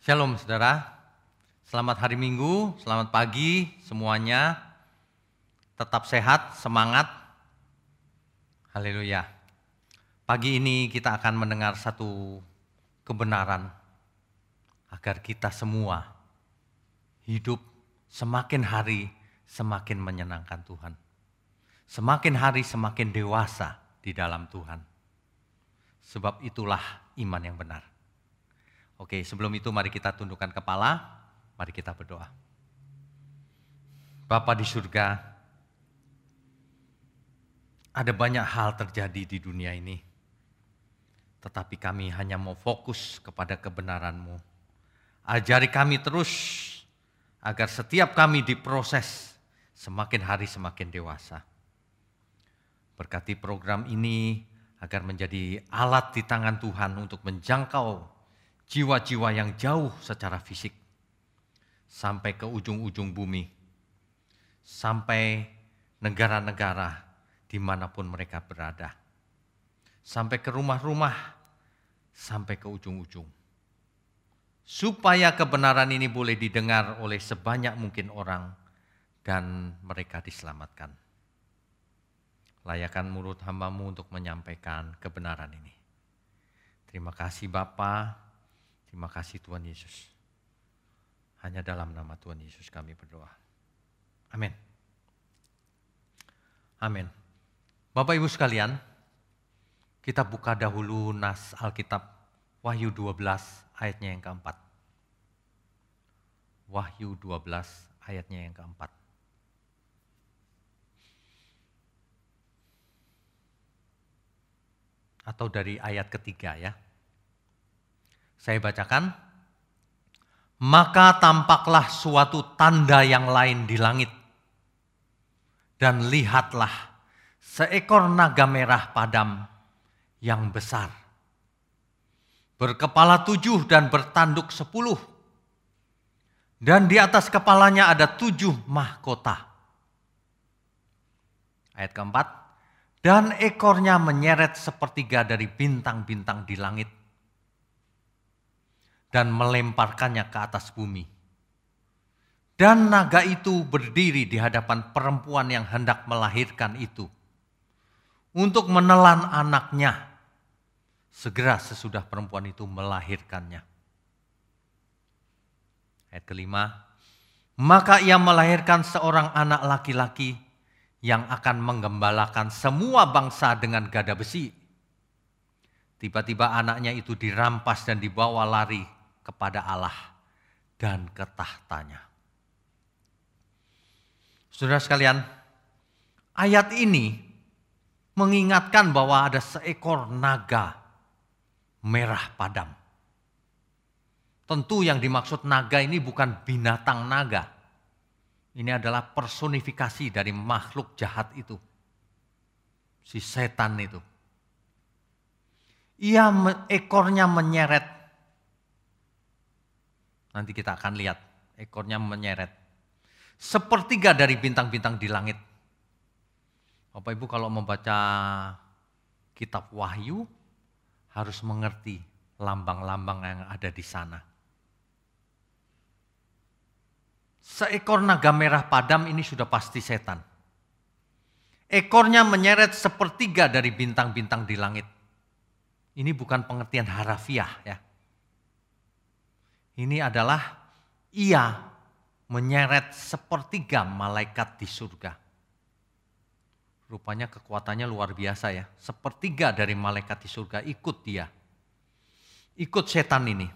Shalom saudara, selamat hari Minggu, selamat pagi semuanya. Tetap sehat, semangat. Haleluya. Pagi ini kita akan mendengar satu kebenaran agar kita semua hidup semakin hari semakin menyenangkan Tuhan. Semakin hari semakin dewasa di dalam Tuhan. Sebab itulah iman yang benar. Oke, sebelum itu mari kita tundukkan kepala, mari kita berdoa. Bapa di surga, ada banyak hal terjadi di dunia ini. Tetapi kami hanya mau fokus kepada kebenaran-Mu. Ajari kami terus agar setiap kami diproses semakin hari semakin dewasa. Berkati program ini agar menjadi alat di tangan Tuhan untuk menjangkau jiwa-jiwa yang jauh secara fisik sampai ke ujung-ujung bumi, sampai negara-negara di mana pun mereka berada, sampai ke rumah-rumah, sampai ke ujung-ujung. Supaya kebenaran ini boleh didengar oleh sebanyak mungkin orang dan mereka diselamatkan. Layakan mulut hambamu untuk menyampaikan kebenaran ini. Terima kasih Bapa, terima kasih Tuhan Yesus. Hanya dalam nama Tuhan Yesus kami berdoa. Amin. Amin. Bapak Ibu sekalian, kita buka dahulu nas Alkitab Wahyu 12 ayatnya yang keempat. Wahyu 12 ayatnya yang keempat. Atau dari ayat ketiga ya. Saya bacakan. Maka tampaklah suatu tanda yang lain di langit. Dan lihatlah seekor naga merah padam yang besar. Berkepala tujuh dan bertanduk sepuluh. Dan di atas kepalanya ada tujuh mahkota. Ayat keempat. Dan ekornya menyeret sepertiga dari bintang-bintang di langit. Dan melemparkannya ke atas bumi. Dan naga itu berdiri di hadapan perempuan yang hendak melahirkan itu. Untuk menelan anaknya. Segera sesudah perempuan itu melahirkannya. Ayat kelima. Maka ia melahirkan seorang anak laki-laki yang akan menggembalakan semua bangsa dengan gada besi. Tiba-tiba anaknya itu dirampas dan dibawa lari kepada Allah dan ke tahtanya. Saudara sekalian, ayat ini mengingatkan bahwa ada seekor naga merah padam. Tentu yang dimaksud naga ini bukan binatang naga. Ini adalah personifikasi dari makhluk jahat itu. Si setan itu. Ia ekornya menyeret. Nanti kita akan lihat ekornya menyeret. Sepertiga dari bintang-bintang di langit. Bapak Ibu kalau membaca kitab Wahyu harus mengerti lambang-lambang yang ada di sana. Seekor naga merah padam ini sudah pasti setan. Ekornya menyeret sepertiga dari bintang-bintang di langit. Ini bukan pengertian harafiah ya. Ini adalah ia menyeret sepertiga malaikat di surga. Rupanya kekuatannya luar biasa ya. Sepertiga dari malaikat di surga ikut dia. Ikut setan ini.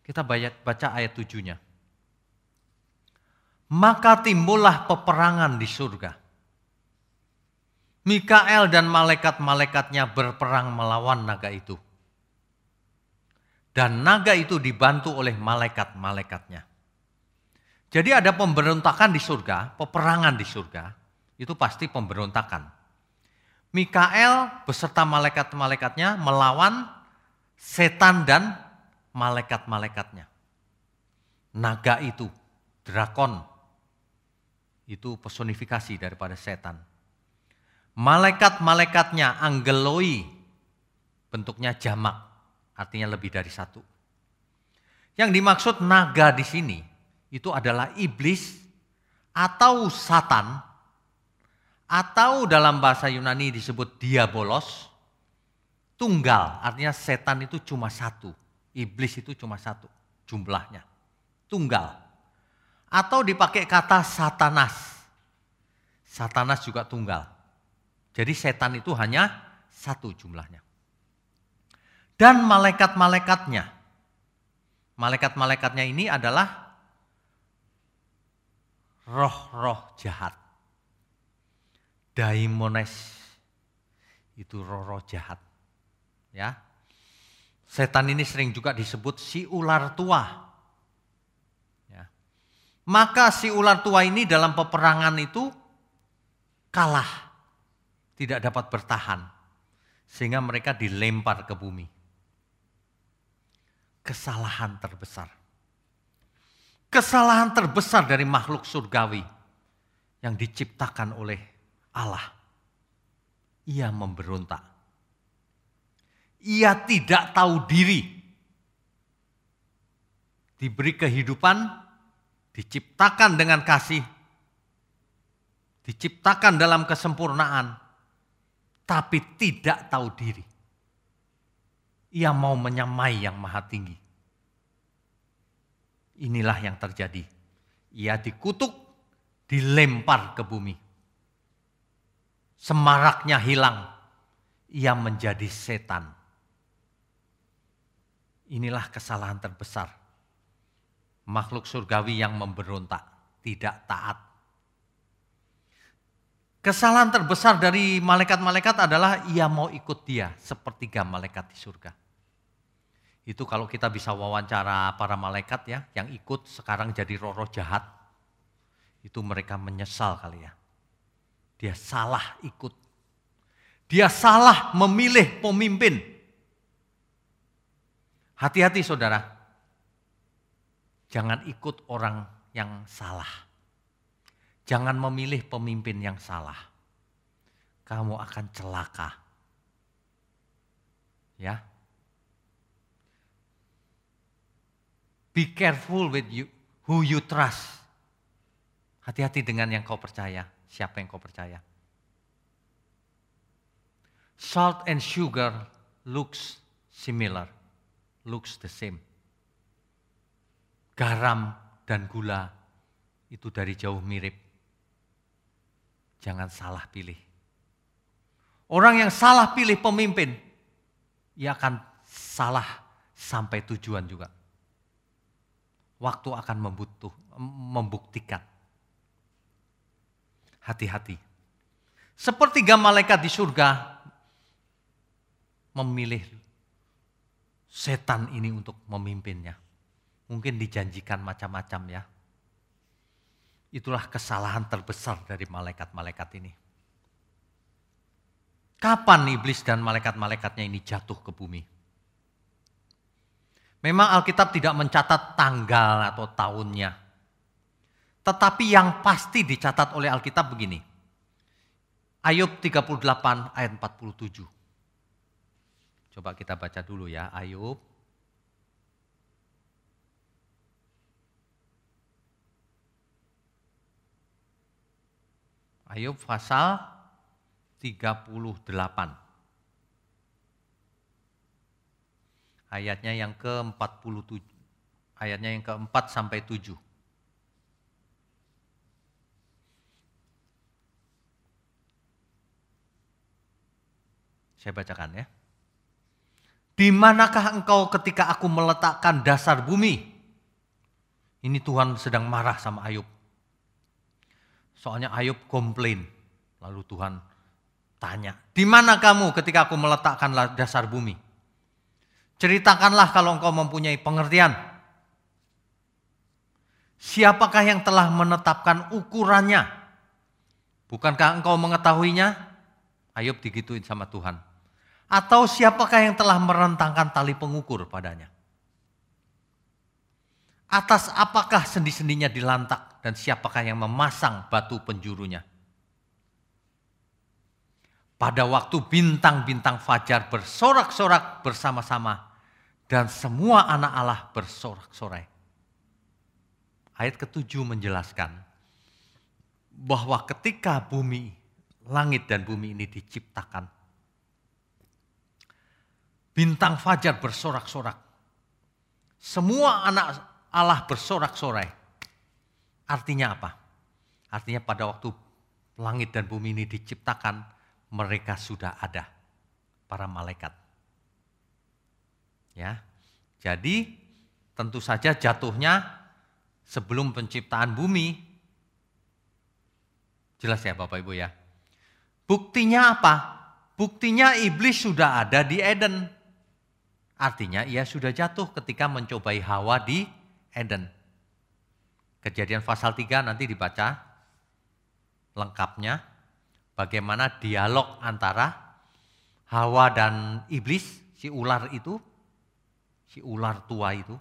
Kita baca ayat tujuhnya. Maka timbullah peperangan di surga. Mikael dan malaikat-malaikatnya berperang melawan naga itu. Dan naga itu dibantu oleh malaikat-malaikatnya. Jadi ada pemberontakan di surga, peperangan di surga, itu pasti pemberontakan. Mikael beserta malaikat-malaikatnya melawan setan dan malaikat-malaikatnya. Naga itu, drakon, itu personifikasi daripada setan. Malaikat-malaikatnya, angeloi, bentuknya jamak. Artinya lebih dari satu. Yang dimaksud naga di sini itu adalah iblis atau satan atau dalam bahasa Yunani disebut diabolos tunggal. Artinya setan itu cuma satu. Iblis itu cuma satu jumlahnya. Tunggal. Atau dipakai kata satanas. Satanas juga tunggal. Jadi setan itu hanya satu jumlahnya dan malaikat-malaikatnya malaikat-malaikatnya ini adalah roh-roh jahat. Daimones itu roh-roh jahat. Ya. Setan ini sering juga disebut si ular tua. Ya. Maka si ular tua ini dalam peperangan itu kalah. Tidak dapat bertahan. Sehingga mereka dilempar ke bumi. Kesalahan terbesar kesalahan terbesar dari makhluk surgawi yang diciptakan oleh Allah. Ia memberontak. Ia tidak tahu diri. Diberi kehidupan, diciptakan dengan kasih, diciptakan dalam kesempurnaan, tapi tidak tahu diri. Ia mau menyamai yang maha tinggi. Inilah yang terjadi. Ia dikutuk, dilempar ke bumi. Semaraknya hilang, ia menjadi setan. Inilah kesalahan terbesar. Makhluk surgawi yang memberontak, tidak taat. Kesalahan terbesar dari malaikat-malaikat adalah ia mau ikut dia sepertiga malaikat di surga. Itu kalau kita bisa wawancara para malaikat ya, yang ikut sekarang jadi roh-roh jahat. Itu mereka menyesal kali ya. Dia salah ikut. Dia salah memilih pemimpin. Hati-hati saudara. Jangan ikut orang yang salah. Jangan memilih pemimpin yang salah. Kamu akan celaka. Ya, Be careful with you, who you trust. Hati-hati dengan yang kau percaya. Siapa yang kau percaya? Salt and sugar looks similar, looks the same. Garam dan gula itu dari jauh mirip. Jangan salah pilih. Orang yang salah pilih pemimpin, ia akan salah sampai tujuan juga. Waktu akan membutuh, membuktikan. Hati-hati. Sepertiga malaikat di surga memilih setan ini untuk memimpinnya. Mungkin dijanjikan macam-macam ya. Itulah kesalahan terbesar dari malaikat-malaikat ini. Kapan iblis dan malaikat-malaikatnya ini jatuh ke bumi? Memang Alkitab tidak mencatat tanggal atau tahunnya. Tetapi yang pasti dicatat oleh Alkitab begini. Ayub 38 ayat 47. Coba kita baca dulu ya, Ayub. Ayub pasal 38. Ayatnya yang ke-47. Ayatnya yang ke-4 sampai 7. Saya bacakan ya. Di manakah engkau ketika aku meletakkan dasar bumi? Ini Tuhan sedang marah sama Ayub. Soalnya Ayub komplain. Lalu Tuhan tanya, di mana kamu ketika aku meletakkan dasar bumi? Ceritakanlah kalau engkau mempunyai pengertian. Siapakah yang telah menetapkan ukurannya? Bukankah engkau mengetahuinya? Ayub digituin sama Tuhan. Atau siapakah yang telah merentangkan tali pengukur padanya? Atas apakah sendi-sendinya dilantak dan siapakah yang memasang batu penjurunya? Pada waktu bintang-bintang fajar bersorak-sorak bersama-sama dan semua anak Allah bersorak-sorai. Ayat ketujuh menjelaskan bahwa ketika bumi, langit dan bumi ini diciptakan, bintang fajar bersorak-sorak. Semua anak Allah bersorak-sorai. Artinya apa? Artinya pada waktu langit dan bumi ini diciptakan, mereka sudah ada, para malaikat. Ya, jadi tentu saja jatuhnya sebelum penciptaan bumi. Jelas ya Bapak Ibu ya. Buktinya apa? Buktinya iblis sudah ada di Eden. Artinya ia sudah jatuh ketika mencobai Hawa di Eden. Kejadian pasal 3 nanti dibaca lengkapnya. Bagaimana dialog antara Hawa dan iblis, si ular itu, si ular tua itu.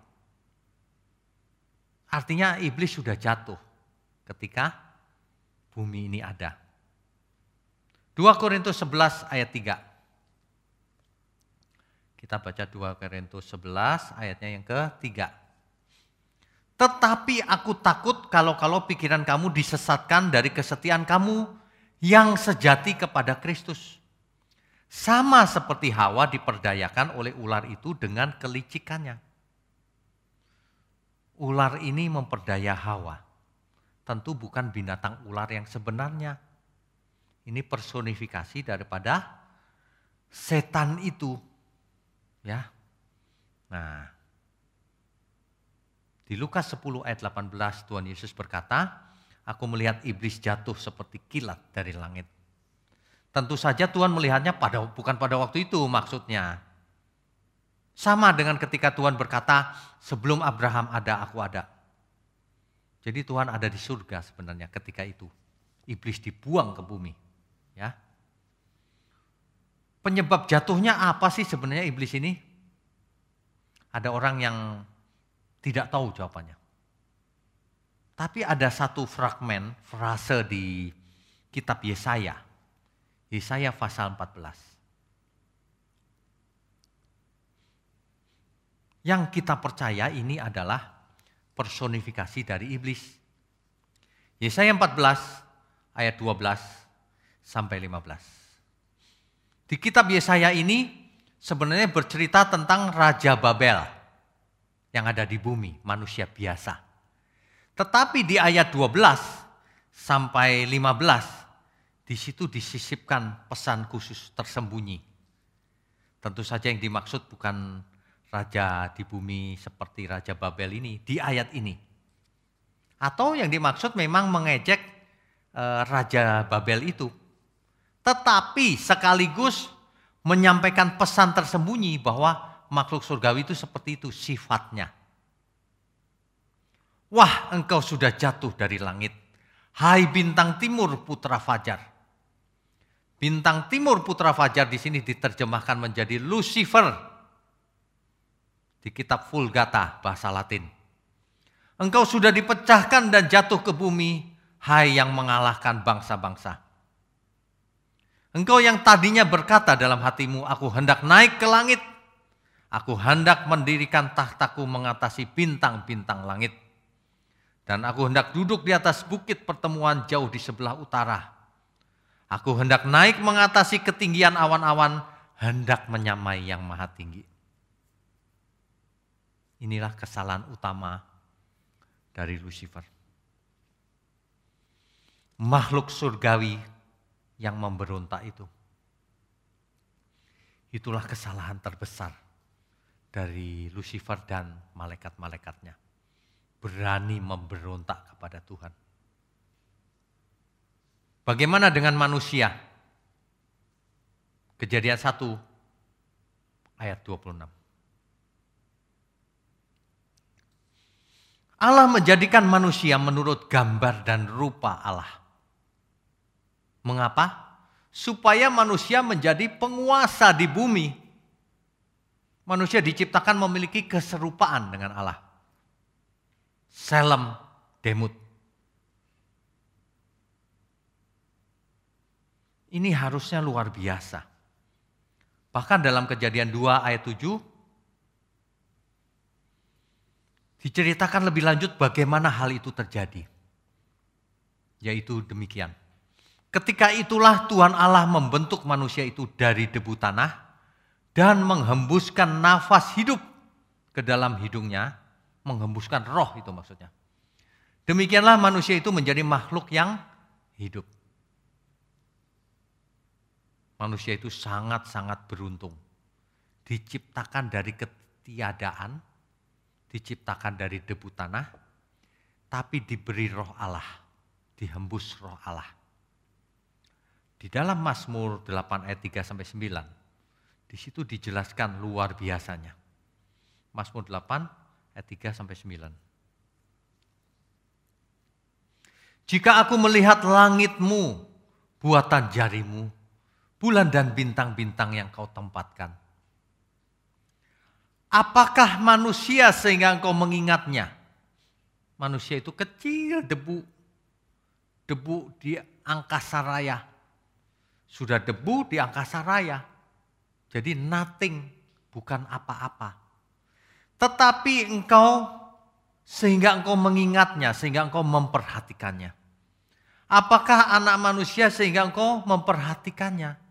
Artinya iblis sudah jatuh ketika bumi ini ada. 2 Korintus 11 ayat 3. Kita baca 2 Korintus 11 ayatnya yang ketiga. Tetapi aku takut kalau-kalau pikiran kamu disesatkan dari kesetiaan kamu yang sejati kepada Kristus. Sama seperti Hawa diperdayakan oleh ular itu dengan kelicikannya. Ular ini memperdaya Hawa. Tentu bukan binatang ular yang sebenarnya. Ini personifikasi daripada setan itu. Ya. Nah, di Lukas 10 ayat 18 Tuhan Yesus berkata, Aku melihat iblis jatuh seperti kilat dari langit. Tentu saja Tuhan melihatnya pada bukan pada waktu itu maksudnya. Sama dengan ketika Tuhan berkata, sebelum Abraham ada, aku ada. Jadi Tuhan ada di surga sebenarnya ketika itu. Iblis dibuang ke bumi. Ya. Penyebab jatuhnya apa sih sebenarnya iblis ini? Ada orang yang tidak tahu jawabannya. Tapi ada satu fragmen, frase di kitab Yesaya Yesaya pasal 14. Yang kita percaya ini adalah personifikasi dari iblis. Yesaya 14 ayat 12 sampai 15. Di kitab Yesaya ini sebenarnya bercerita tentang Raja Babel yang ada di bumi, manusia biasa. Tetapi di ayat 12 sampai 15 di situ disisipkan pesan khusus tersembunyi. Tentu saja yang dimaksud bukan raja di bumi seperti Raja Babel ini di ayat ini. Atau yang dimaksud memang mengejek e, Raja Babel itu. Tetapi sekaligus menyampaikan pesan tersembunyi bahwa makhluk surgawi itu seperti itu sifatnya. Wah engkau sudah jatuh dari langit. Hai bintang timur putra fajar. Bintang timur putra fajar di sini diterjemahkan menjadi Lucifer di kitab Vulgata bahasa Latin. Engkau sudah dipecahkan dan jatuh ke bumi, hai yang mengalahkan bangsa-bangsa. Engkau yang tadinya berkata dalam hatimu, aku hendak naik ke langit. Aku hendak mendirikan tahtaku mengatasi bintang-bintang langit. Dan aku hendak duduk di atas bukit pertemuan jauh di sebelah utara Aku hendak naik mengatasi ketinggian awan-awan, hendak menyamai yang maha tinggi. Inilah kesalahan utama dari Lucifer. Makhluk surgawi yang memberontak itu. Itulah kesalahan terbesar dari Lucifer dan malaikat-malaikatnya. Berani memberontak kepada Tuhan. Bagaimana dengan manusia? Kejadian 1 ayat 26. Allah menjadikan manusia menurut gambar dan rupa Allah. Mengapa? Supaya manusia menjadi penguasa di bumi. Manusia diciptakan memiliki keserupaan dengan Allah. Selem demut. Ini harusnya luar biasa. Bahkan dalam kejadian 2 ayat 7, Diceritakan lebih lanjut bagaimana hal itu terjadi. Yaitu demikian. Ketika itulah Tuhan Allah membentuk manusia itu dari debu tanah dan menghembuskan nafas hidup ke dalam hidungnya, menghembuskan roh itu maksudnya. Demikianlah manusia itu menjadi makhluk yang hidup. Manusia itu sangat-sangat beruntung. Diciptakan dari ketiadaan, diciptakan dari debu tanah, tapi diberi roh Allah, dihembus roh Allah. Di dalam Mazmur 8 ayat 3 sampai 9, di situ dijelaskan luar biasanya. Mazmur 8 ayat 3 sampai 9. Jika aku melihat langitmu, buatan jarimu, bulan dan bintang-bintang yang kau tempatkan. Apakah manusia sehingga engkau mengingatnya? Manusia itu kecil debu. Debu di angkasa raya. Sudah debu di angkasa raya. Jadi nothing, bukan apa-apa. Tetapi engkau sehingga engkau mengingatnya, sehingga engkau memperhatikannya. Apakah anak manusia sehingga engkau memperhatikannya?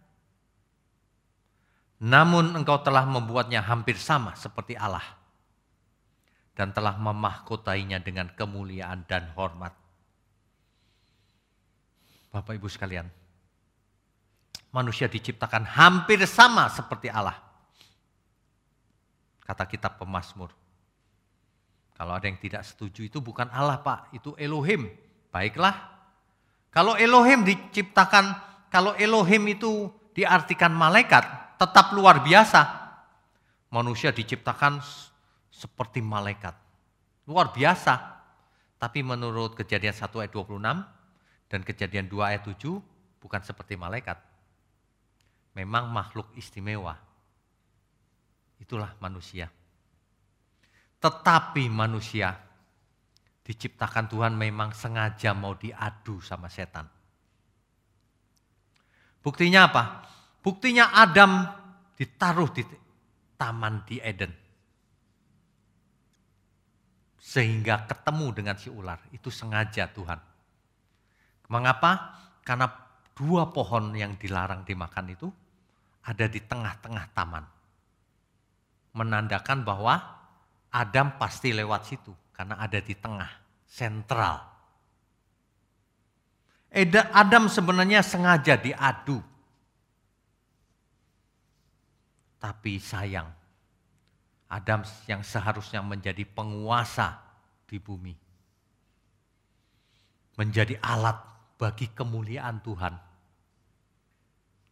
Namun engkau telah membuatnya hampir sama seperti Allah. Dan telah memahkotainya dengan kemuliaan dan hormat. Bapak ibu sekalian, manusia diciptakan hampir sama seperti Allah. Kata kitab pemazmur. Kalau ada yang tidak setuju itu bukan Allah Pak, itu Elohim. Baiklah. Kalau Elohim diciptakan, kalau Elohim itu diartikan malaikat, tetap luar biasa. Manusia diciptakan seperti malaikat. Luar biasa. Tapi menurut kejadian 1 ayat 26 dan kejadian 2 ayat 7 bukan seperti malaikat. Memang makhluk istimewa. Itulah manusia. Tetapi manusia diciptakan Tuhan memang sengaja mau diadu sama setan. Buktinya apa? Buktinya Adam ditaruh di taman di Eden. Sehingga ketemu dengan si ular. Itu sengaja Tuhan. Mengapa? Karena dua pohon yang dilarang dimakan itu ada di tengah-tengah taman. Menandakan bahwa Adam pasti lewat situ karena ada di tengah, sentral. Adam sebenarnya sengaja diadu. Tapi sayang, Adam yang seharusnya menjadi penguasa di bumi. Menjadi alat bagi kemuliaan Tuhan.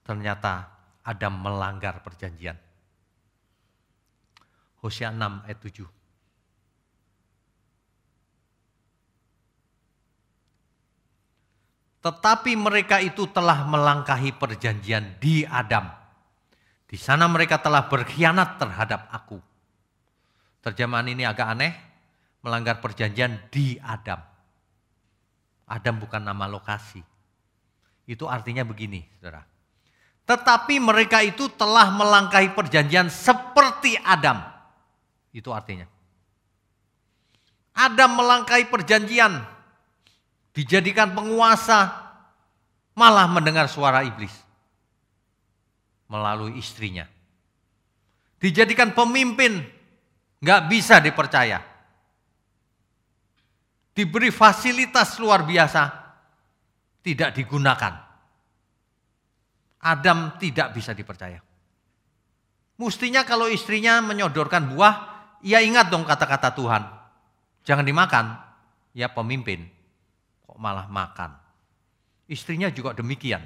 Ternyata Adam melanggar perjanjian Hosea 6 ayat 7. Tetapi mereka itu telah melangkahi perjanjian di Adam. Di sana mereka telah berkhianat terhadap aku. Terjemahan ini agak aneh, melanggar perjanjian di Adam. Adam bukan nama lokasi. Itu artinya begini, saudara. Tetapi mereka itu telah melangkahi perjanjian seperti Adam. Itu artinya. Adam melangkai perjanjian, dijadikan penguasa, malah mendengar suara iblis melalui istrinya. Dijadikan pemimpin, nggak bisa dipercaya. Diberi fasilitas luar biasa, tidak digunakan. Adam tidak bisa dipercaya. Mestinya kalau istrinya menyodorkan buah, ya ingat dong kata-kata Tuhan. Jangan dimakan. Ya pemimpin. Kok malah makan. Istrinya juga demikian.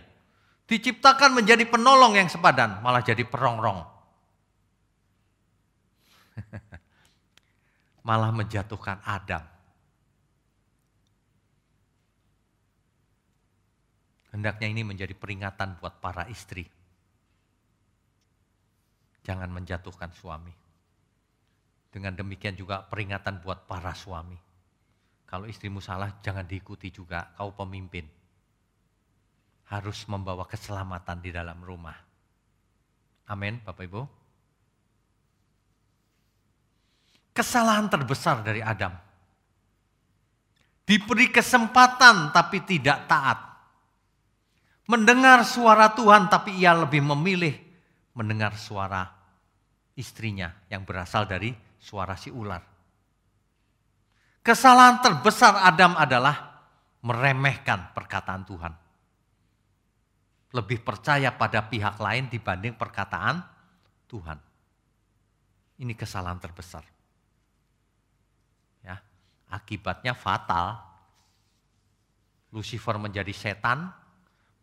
Diciptakan menjadi penolong yang sepadan. Malah jadi perongrong. malah menjatuhkan Adam. Hendaknya ini menjadi peringatan buat para istri. Jangan menjatuhkan suami. Dengan demikian juga peringatan buat para suami. Kalau istrimu salah jangan diikuti juga, kau pemimpin. Harus membawa keselamatan di dalam rumah. Amin Bapak Ibu. Kesalahan terbesar dari Adam. Diberi kesempatan tapi tidak taat. Mendengar suara Tuhan tapi ia lebih memilih mendengar suara istrinya yang berasal dari suara si ular. Kesalahan terbesar Adam adalah meremehkan perkataan Tuhan. Lebih percaya pada pihak lain dibanding perkataan Tuhan. Ini kesalahan terbesar. Ya, akibatnya fatal. Lucifer menjadi setan,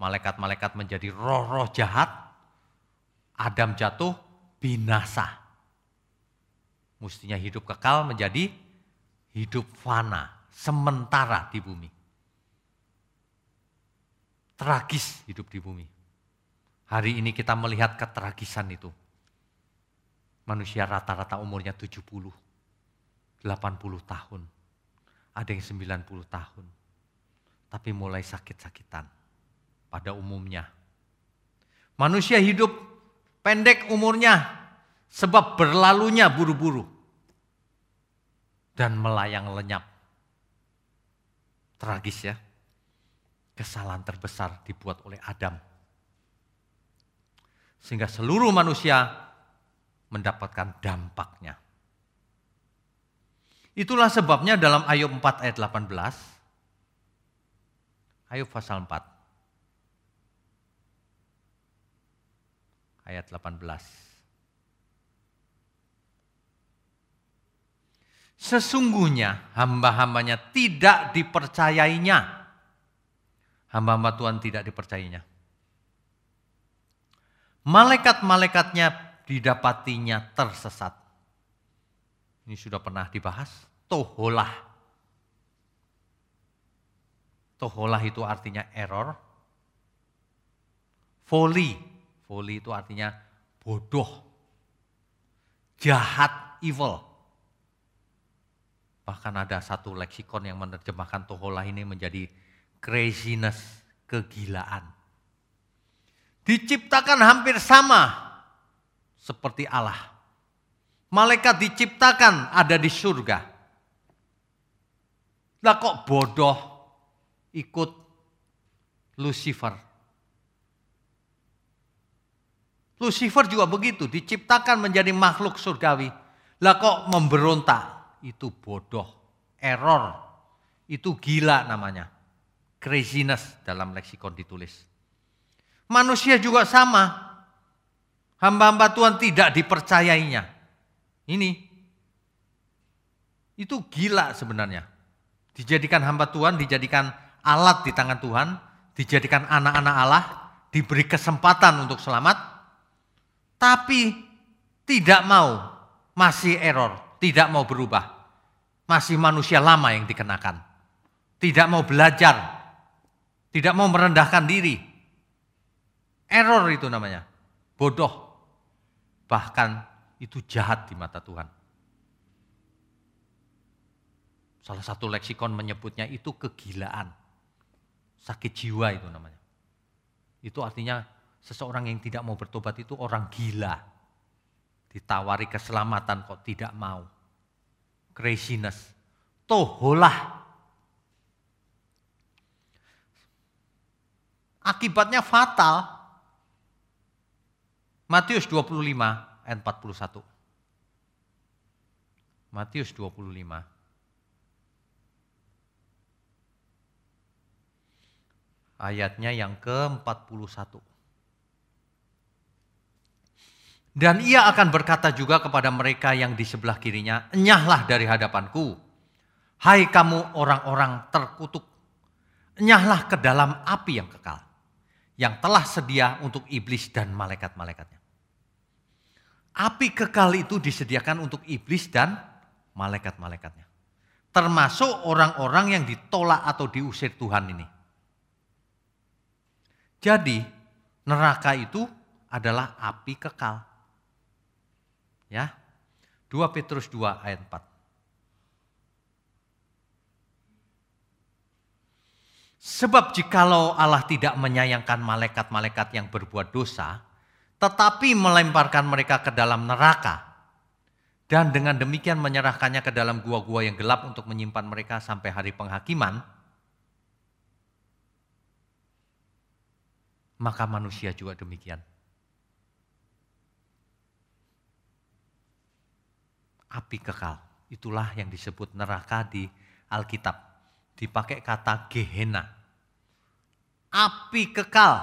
malaikat-malaikat menjadi roh-roh jahat, Adam jatuh binasa. Mestinya hidup kekal menjadi hidup fana, sementara di bumi. Tragis hidup di bumi. Hari ini kita melihat ketragisan itu. Manusia rata-rata umurnya 70, 80 tahun. Ada yang 90 tahun. Tapi mulai sakit-sakitan pada umumnya. Manusia hidup pendek umurnya sebab berlalunya buru-buru dan melayang lenyap. Tragis ya. Kesalahan terbesar dibuat oleh Adam. Sehingga seluruh manusia mendapatkan dampaknya. Itulah sebabnya dalam Ayub 4 ayat 18. Ayub pasal 4. Ayat 18. Sesungguhnya hamba-hambanya tidak dipercayainya. Hamba-hamba Tuhan tidak dipercayainya. Malaikat-malaikatnya didapatinya tersesat. Ini sudah pernah dibahas. Toholah. Toholah itu artinya error. Folly. Folly itu artinya bodoh. Jahat, evil Bahkan ada satu leksikon yang menerjemahkan toholah ini menjadi craziness, kegilaan. Diciptakan hampir sama seperti Allah. Malaikat diciptakan ada di surga. Lah kok bodoh ikut Lucifer. Lucifer juga begitu, diciptakan menjadi makhluk surgawi. Lah kok memberontak? itu bodoh, error, itu gila namanya. Craziness dalam leksikon ditulis. Manusia juga sama. Hamba-hamba Tuhan tidak dipercayainya. Ini. Itu gila sebenarnya. Dijadikan hamba Tuhan, dijadikan alat di tangan Tuhan, dijadikan anak-anak Allah, diberi kesempatan untuk selamat, tapi tidak mau, masih error, tidak mau berubah. Masih manusia lama yang dikenakan. Tidak mau belajar. Tidak mau merendahkan diri. Error itu namanya. Bodoh. Bahkan itu jahat di mata Tuhan. Salah satu leksikon menyebutnya itu kegilaan. Sakit jiwa itu namanya. Itu artinya seseorang yang tidak mau bertobat itu orang gila. Ditawari keselamatan kok tidak mau craziness. Toholah. Akibatnya fatal. Matius 25 ayat 41. Matius 25. Ayatnya yang ke-41. Dan ia akan berkata juga kepada mereka yang di sebelah kirinya, enyahlah dari hadapanku. Hai kamu orang-orang terkutuk, enyahlah ke dalam api yang kekal. Yang telah sedia untuk iblis dan malaikat-malaikatnya. Api kekal itu disediakan untuk iblis dan malaikat-malaikatnya. Termasuk orang-orang yang ditolak atau diusir Tuhan ini. Jadi neraka itu adalah api kekal Ya. 2 Petrus 2 ayat 4. Sebab jikalau Allah tidak menyayangkan malaikat-malaikat yang berbuat dosa, tetapi melemparkan mereka ke dalam neraka, dan dengan demikian menyerahkannya ke dalam gua-gua yang gelap untuk menyimpan mereka sampai hari penghakiman, maka manusia juga demikian. Api kekal, itulah yang disebut neraka di Alkitab. Dipakai kata Gehenna. Api kekal.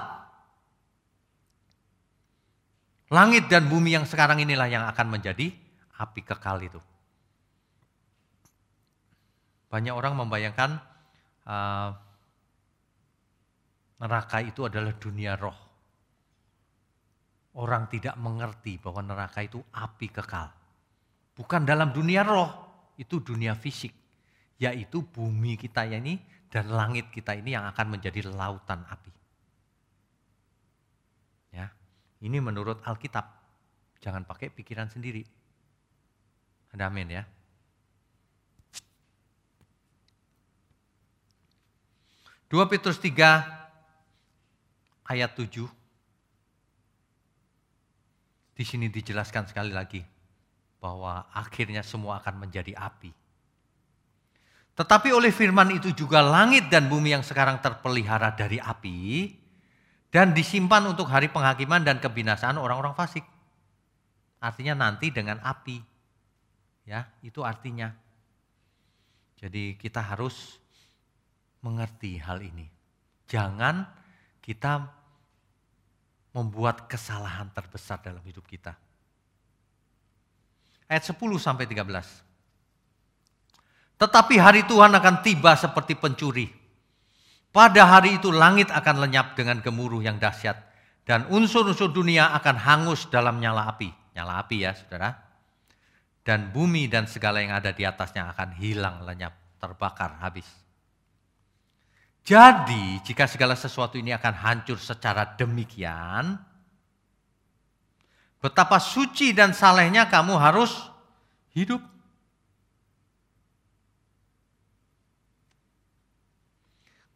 Langit dan bumi yang sekarang inilah yang akan menjadi api kekal itu. Banyak orang membayangkan uh, neraka itu adalah dunia roh. Orang tidak mengerti bahwa neraka itu api kekal. Bukan dalam dunia roh, itu dunia fisik. Yaitu bumi kita ini dan langit kita ini yang akan menjadi lautan api. Ini menurut Alkitab. Jangan pakai pikiran sendiri. Ada amin ya. Dua Petrus 3 ayat 7. Di sini dijelaskan sekali lagi bahwa akhirnya semua akan menjadi api. Tetapi oleh firman itu juga langit dan bumi yang sekarang terpelihara dari api dan disimpan untuk hari penghakiman dan kebinasaan orang-orang fasik. Artinya nanti dengan api. Ya, itu artinya. Jadi kita harus mengerti hal ini. Jangan kita membuat kesalahan terbesar dalam hidup kita. Ayat 10 sampai 13. Tetapi hari Tuhan akan tiba seperti pencuri pada hari itu langit akan lenyap dengan gemuruh yang dahsyat dan unsur-unsur dunia akan hangus dalam nyala api. Nyala api ya saudara. Dan bumi dan segala yang ada di atasnya akan hilang lenyap, terbakar habis. Jadi jika segala sesuatu ini akan hancur secara demikian, betapa suci dan salehnya kamu harus hidup.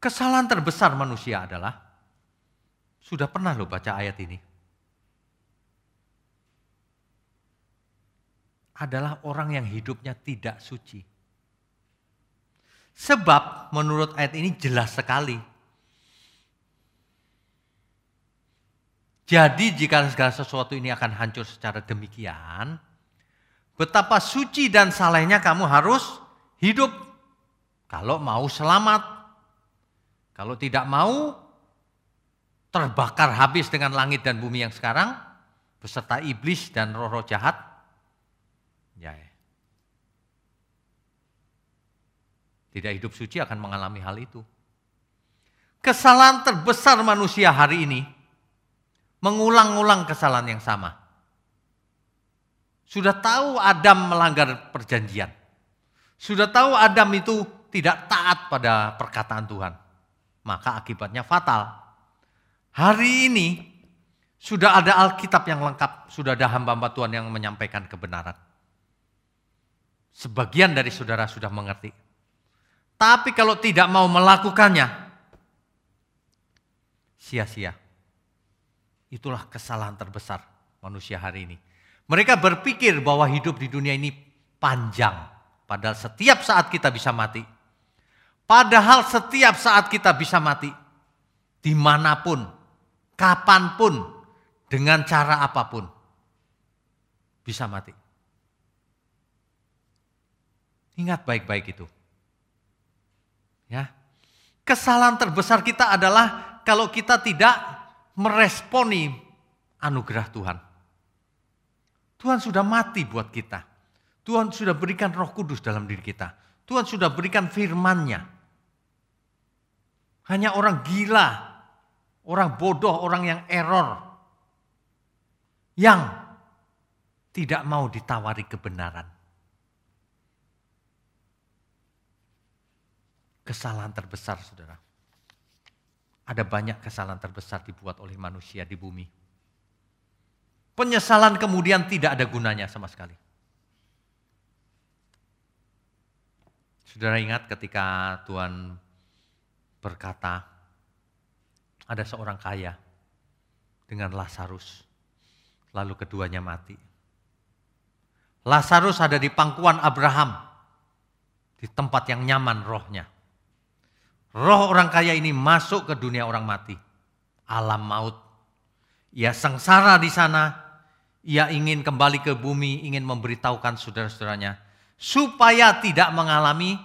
Kesalahan terbesar manusia adalah, sudah pernah lo baca ayat ini? Adalah orang yang hidupnya tidak suci. Sebab menurut ayat ini jelas sekali. Jadi jika segala sesuatu ini akan hancur secara demikian, betapa suci dan salehnya kamu harus hidup kalau mau selamat. Kalau tidak mau terbakar habis dengan langit dan bumi yang sekarang beserta iblis dan roh-roh jahat. Ya. Tidak hidup suci akan mengalami hal itu. Kesalahan terbesar manusia hari ini mengulang-ulang kesalahan yang sama. Sudah tahu Adam melanggar perjanjian. Sudah tahu Adam itu tidak taat pada perkataan Tuhan maka akibatnya fatal. Hari ini sudah ada Alkitab yang lengkap, sudah ada hamba-hamba Tuhan yang menyampaikan kebenaran. Sebagian dari saudara sudah mengerti. Tapi kalau tidak mau melakukannya, sia-sia. Itulah kesalahan terbesar manusia hari ini. Mereka berpikir bahwa hidup di dunia ini panjang. Padahal setiap saat kita bisa mati. Padahal setiap saat kita bisa mati. Di mana pun, kapan pun, dengan cara apa pun. Bisa mati. Ingat baik-baik itu. Ya. Kesalahan terbesar kita adalah kalau kita tidak meresponi anugerah Tuhan. Tuhan sudah mati buat kita. Tuhan sudah berikan roh kudus dalam diri kita. Tuhan sudah berikan firman-Nya. Hanya orang gila, orang bodoh, orang yang error, yang tidak mau ditawari kebenaran. Kesalahan terbesar, saudara. Ada banyak kesalahan terbesar dibuat oleh manusia di bumi. Penyesalan kemudian tidak ada gunanya sama sekali. Saudara ingat ketika Tuhan berkata, ada seorang kaya dengan Lazarus, lalu keduanya mati. Lazarus ada di pangkuan Abraham. Di tempat yang nyaman rohnya. Roh orang kaya ini masuk ke dunia orang mati. Alam maut. Ia sengsara di sana. Ia ingin kembali ke bumi, ingin memberitahukan saudara-saudaranya. Supaya tidak mengalami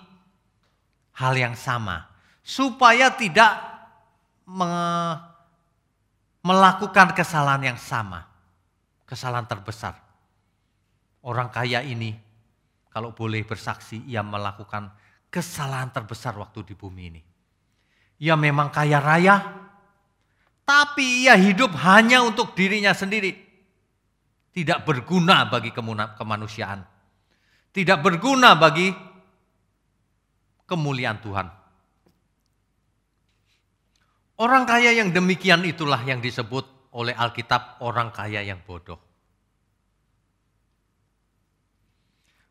hal yang sama. Supaya tidak me melakukan kesalahan yang sama. Kesalahan terbesar. Orang kaya ini kalau boleh bersaksi ia melakukan kesalahan terbesar waktu di bumi ini. Ia memang kaya raya, tapi ia hidup hanya untuk dirinya sendiri. Tidak berguna bagi kemanusiaan. Tidak berguna bagi kemuliaan Tuhan. Orang kaya yang demikian itulah yang disebut oleh Alkitab orang kaya yang bodoh.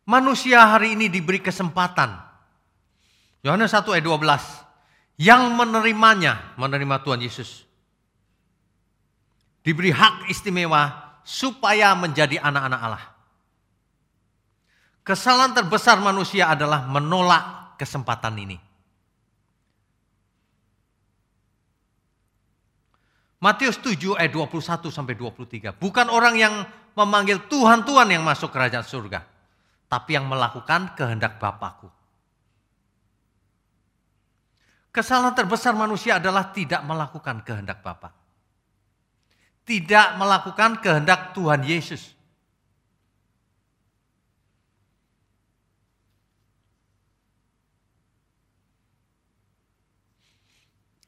Manusia hari ini diberi kesempatan. Yohanes 1 ayat 12. Yang menerimanya, menerima Tuhan Yesus. Diberi hak istimewa supaya menjadi anak-anak Allah. Kesalahan terbesar manusia adalah menolak kesempatan ini. Matius 7 ayat 21 sampai 23. Bukan orang yang memanggil Tuhan Tuhan yang masuk kerajaan surga. Tapi yang melakukan kehendak Bapakku. Kesalahan terbesar manusia adalah tidak melakukan kehendak Bapak. Tidak melakukan kehendak Tuhan Yesus.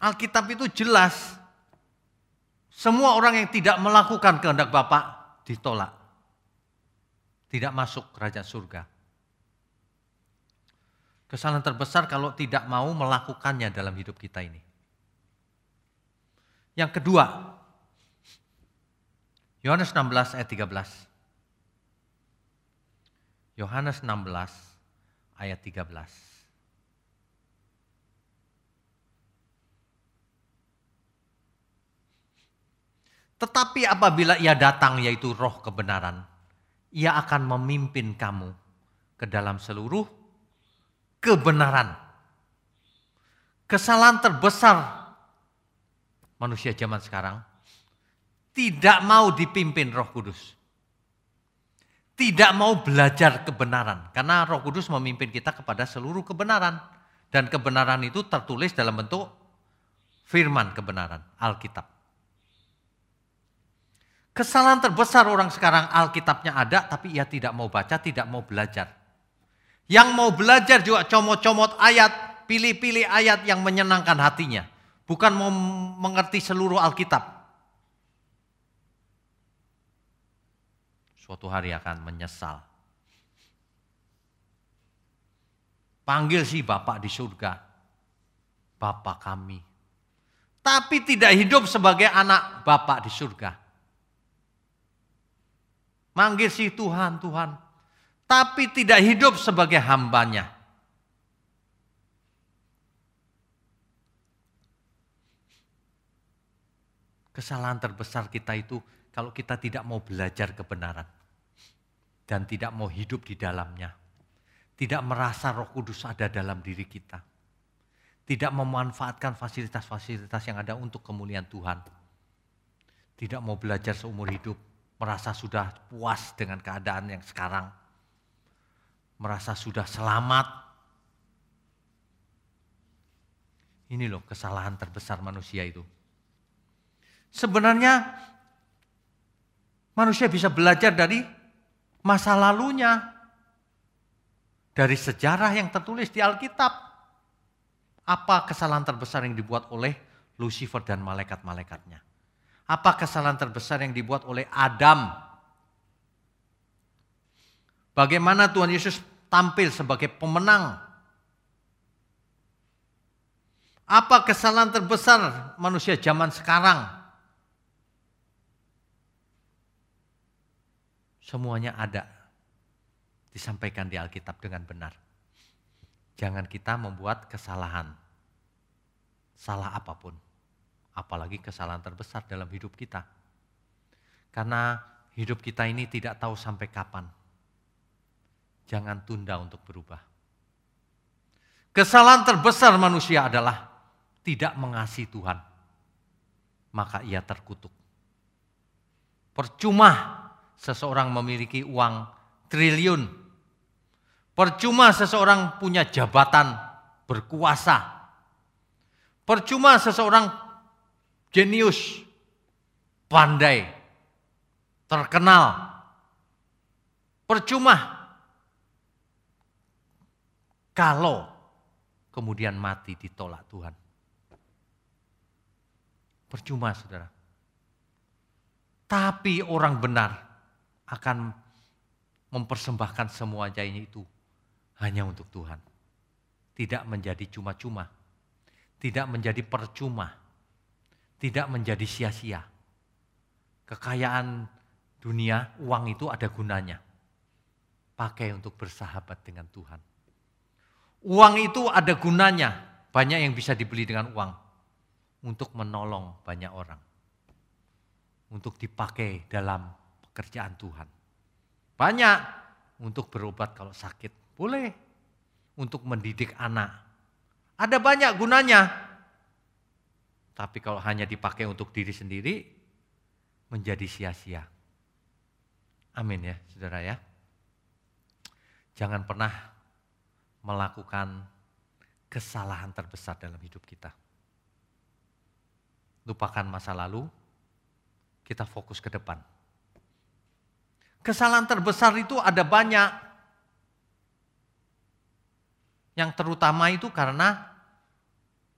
Alkitab itu jelas semua orang yang tidak melakukan kehendak Bapak ditolak. Tidak masuk kerajaan surga. Kesalahan terbesar kalau tidak mau melakukannya dalam hidup kita ini. Yang kedua, Yohanes 16 ayat 13. Yohanes 16 ayat 13. Tetapi apabila ia datang yaitu roh kebenaran, ia akan memimpin kamu ke dalam seluruh kebenaran. Kesalahan terbesar manusia zaman sekarang tidak mau dipimpin Roh Kudus. Tidak mau belajar kebenaran karena Roh Kudus memimpin kita kepada seluruh kebenaran dan kebenaran itu tertulis dalam bentuk firman kebenaran Alkitab. Kesalahan terbesar orang sekarang Alkitabnya ada tapi ia tidak mau baca, tidak mau belajar. Yang mau belajar juga comot-comot ayat, pilih-pilih ayat yang menyenangkan hatinya. Bukan mau mengerti seluruh Alkitab. Suatu hari akan menyesal. Panggil si Bapak di surga. Bapak kami. Tapi tidak hidup sebagai anak Bapak di surga Manggil si Tuhan, Tuhan. Tapi tidak hidup sebagai hambanya. Kesalahan terbesar kita itu kalau kita tidak mau belajar kebenaran. Dan tidak mau hidup di dalamnya. Tidak merasa roh kudus ada dalam diri kita. Tidak memanfaatkan fasilitas-fasilitas yang ada untuk kemuliaan Tuhan. Tidak mau belajar seumur hidup merasa sudah puas dengan keadaan yang sekarang, merasa sudah selamat. Ini loh kesalahan terbesar manusia itu. Sebenarnya manusia bisa belajar dari masa lalunya, dari sejarah yang tertulis di Alkitab. Apa kesalahan terbesar yang dibuat oleh Lucifer dan malaikat-malaikatnya? Apa kesalahan terbesar yang dibuat oleh Adam? Bagaimana Tuhan Yesus tampil sebagai pemenang? Apa kesalahan terbesar manusia zaman sekarang? Semuanya ada. Disampaikan di Alkitab dengan benar. Jangan kita membuat kesalahan. Salah apa pun apalagi kesalahan terbesar dalam hidup kita. Karena hidup kita ini tidak tahu sampai kapan. jangan tunda untuk berubah. Kesalahan terbesar manusia adalah tidak mengasihi Tuhan. Maka ia terkutuk. Percuma seseorang memiliki uang triliun. Percuma seseorang punya jabatan berkuasa. Percuma seseorang jenius, pandai, terkenal. Percuma kalau kemudian mati ditolak Tuhan. Percuma saudara. Tapi orang benar akan mempersembahkan semua jaya itu hanya untuk Tuhan. Tidak menjadi cuma-cuma. Tidak menjadi percuma. Tidak menjadi sia-sia. Kekayaan dunia, uang itu ada gunanya. Pakai untuk bersahabat dengan Tuhan. Uang itu ada gunanya. Banyak yang bisa dibeli dengan uang. Untuk menolong banyak orang untuk dipakai dalam pekerjaan Tuhan. Banyak untuk berobat kalau sakit, boleh. Untuk mendidik anak, ada banyak gunanya. Tapi kalau hanya dipakai untuk diri sendiri, menjadi sia-sia. Amin ya, saudara ya. Jangan pernah melakukan kesalahan terbesar dalam hidup kita. Lupakan masa lalu, kita fokus ke depan. Kesalahan terbesar itu ada banyak. Yang terutama itu karena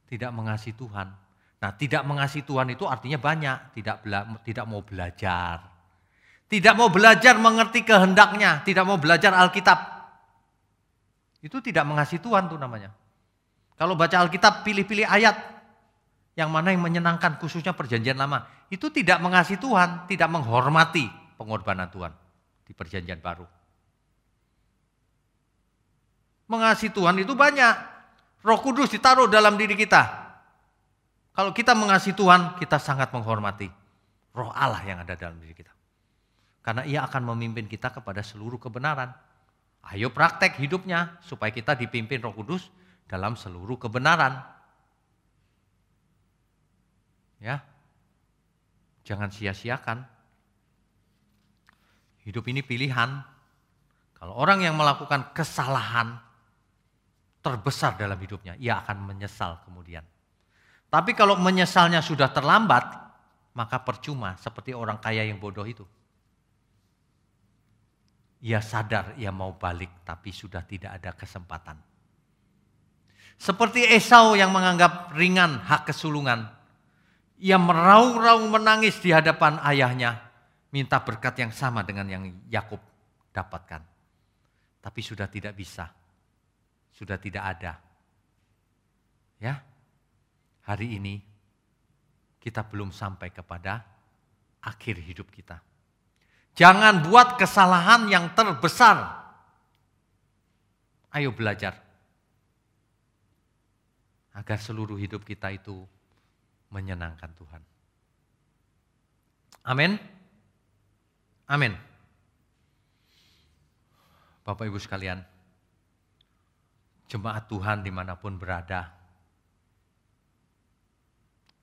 tidak mengasihi Tuhan. Nah, tidak mengasihi Tuhan itu artinya banyak, tidak bela, tidak mau belajar. Tidak mau belajar mengerti kehendaknya, tidak mau belajar Alkitab. Itu tidak mengasihi Tuhan tuh namanya. Kalau baca Alkitab pilih-pilih ayat, yang mana yang menyenangkan khususnya perjanjian lama. Itu tidak mengasihi Tuhan, tidak menghormati pengorbanan Tuhan di perjanjian baru. Mengasihi Tuhan itu banyak. Roh Kudus ditaruh dalam diri kita. Kalau kita mengasihi Tuhan, kita sangat menghormati roh Allah yang ada dalam diri kita. Karena ia akan memimpin kita kepada seluruh kebenaran. Ayo praktek hidupnya supaya kita dipimpin roh kudus dalam seluruh kebenaran. Ya. Jangan sia-siakan. Hidup ini pilihan. Kalau orang yang melakukan kesalahan terbesar dalam hidupnya, ia akan menyesal kemudian. Tapi kalau menyesalnya sudah terlambat, maka percuma seperti orang kaya yang bodoh itu. Ia sadar ia mau balik tapi sudah tidak ada kesempatan. Seperti Esau yang menganggap ringan hak kesulungan, ia meraung-raung menangis di hadapan ayahnya, minta berkat yang sama dengan yang Yakub dapatkan. Tapi sudah tidak bisa. Sudah tidak ada. Ya. Hari ini kita belum sampai kepada akhir hidup kita. Jangan buat kesalahan yang terbesar. Ayo belajar. Agar seluruh hidup kita itu menyenangkan Tuhan. Amin. Amin. Bapak Ibu sekalian, jemaat Tuhan di mana pun berada,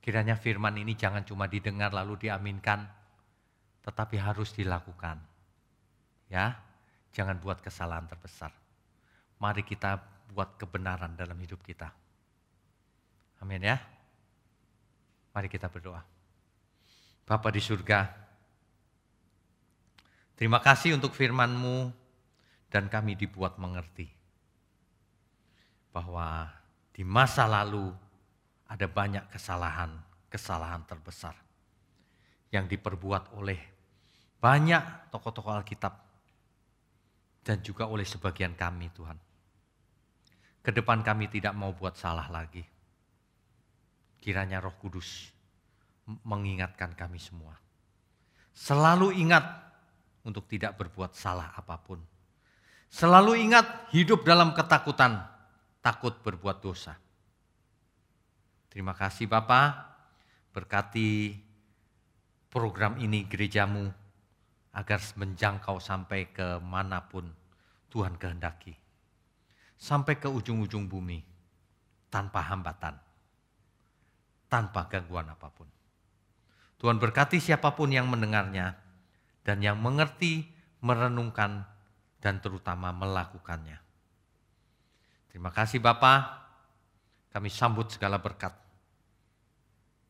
kiranya firman ini jangan cuma didengar lalu diaminkan, tetapi harus dilakukan. Ya, jangan buat kesalahan terbesar. Mari kita buat kebenaran dalam hidup kita. Amin ya. Mari kita berdoa. Bapa di surga, terima kasih untuk firman-Mu dan kami dibuat mengerti bahwa di masa lalu ada banyak kesalahan, kesalahan terbesar yang diperbuat oleh banyak tokoh-tokoh Alkitab dan juga oleh sebagian kami Tuhan. Ke depan kami tidak mau buat salah lagi. Kiranya Roh Kudus mengingatkan kami semua. Selalu ingat untuk tidak berbuat salah apa pun. Selalu ingat hidup dalam ketakutan, takut berbuat dosa. Terima kasih Bapak, berkati program ini gerejamu agar menjangkau sampai ke mana pun Tuhan kehendaki. Sampai ke ujung-ujung bumi tanpa hambatan, tanpa gangguan apa pun. Tuhan berkati siapa pun yang mendengarnya dan yang mengerti, merenungkan, dan terutama melakukannya. Terima kasih Bapak, kami sambut segala berkat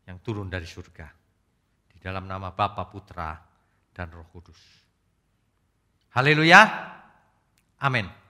yang turun dari surga. Di dalam nama Bapa, Putra, dan Roh Kudus. Haleluya. Amin.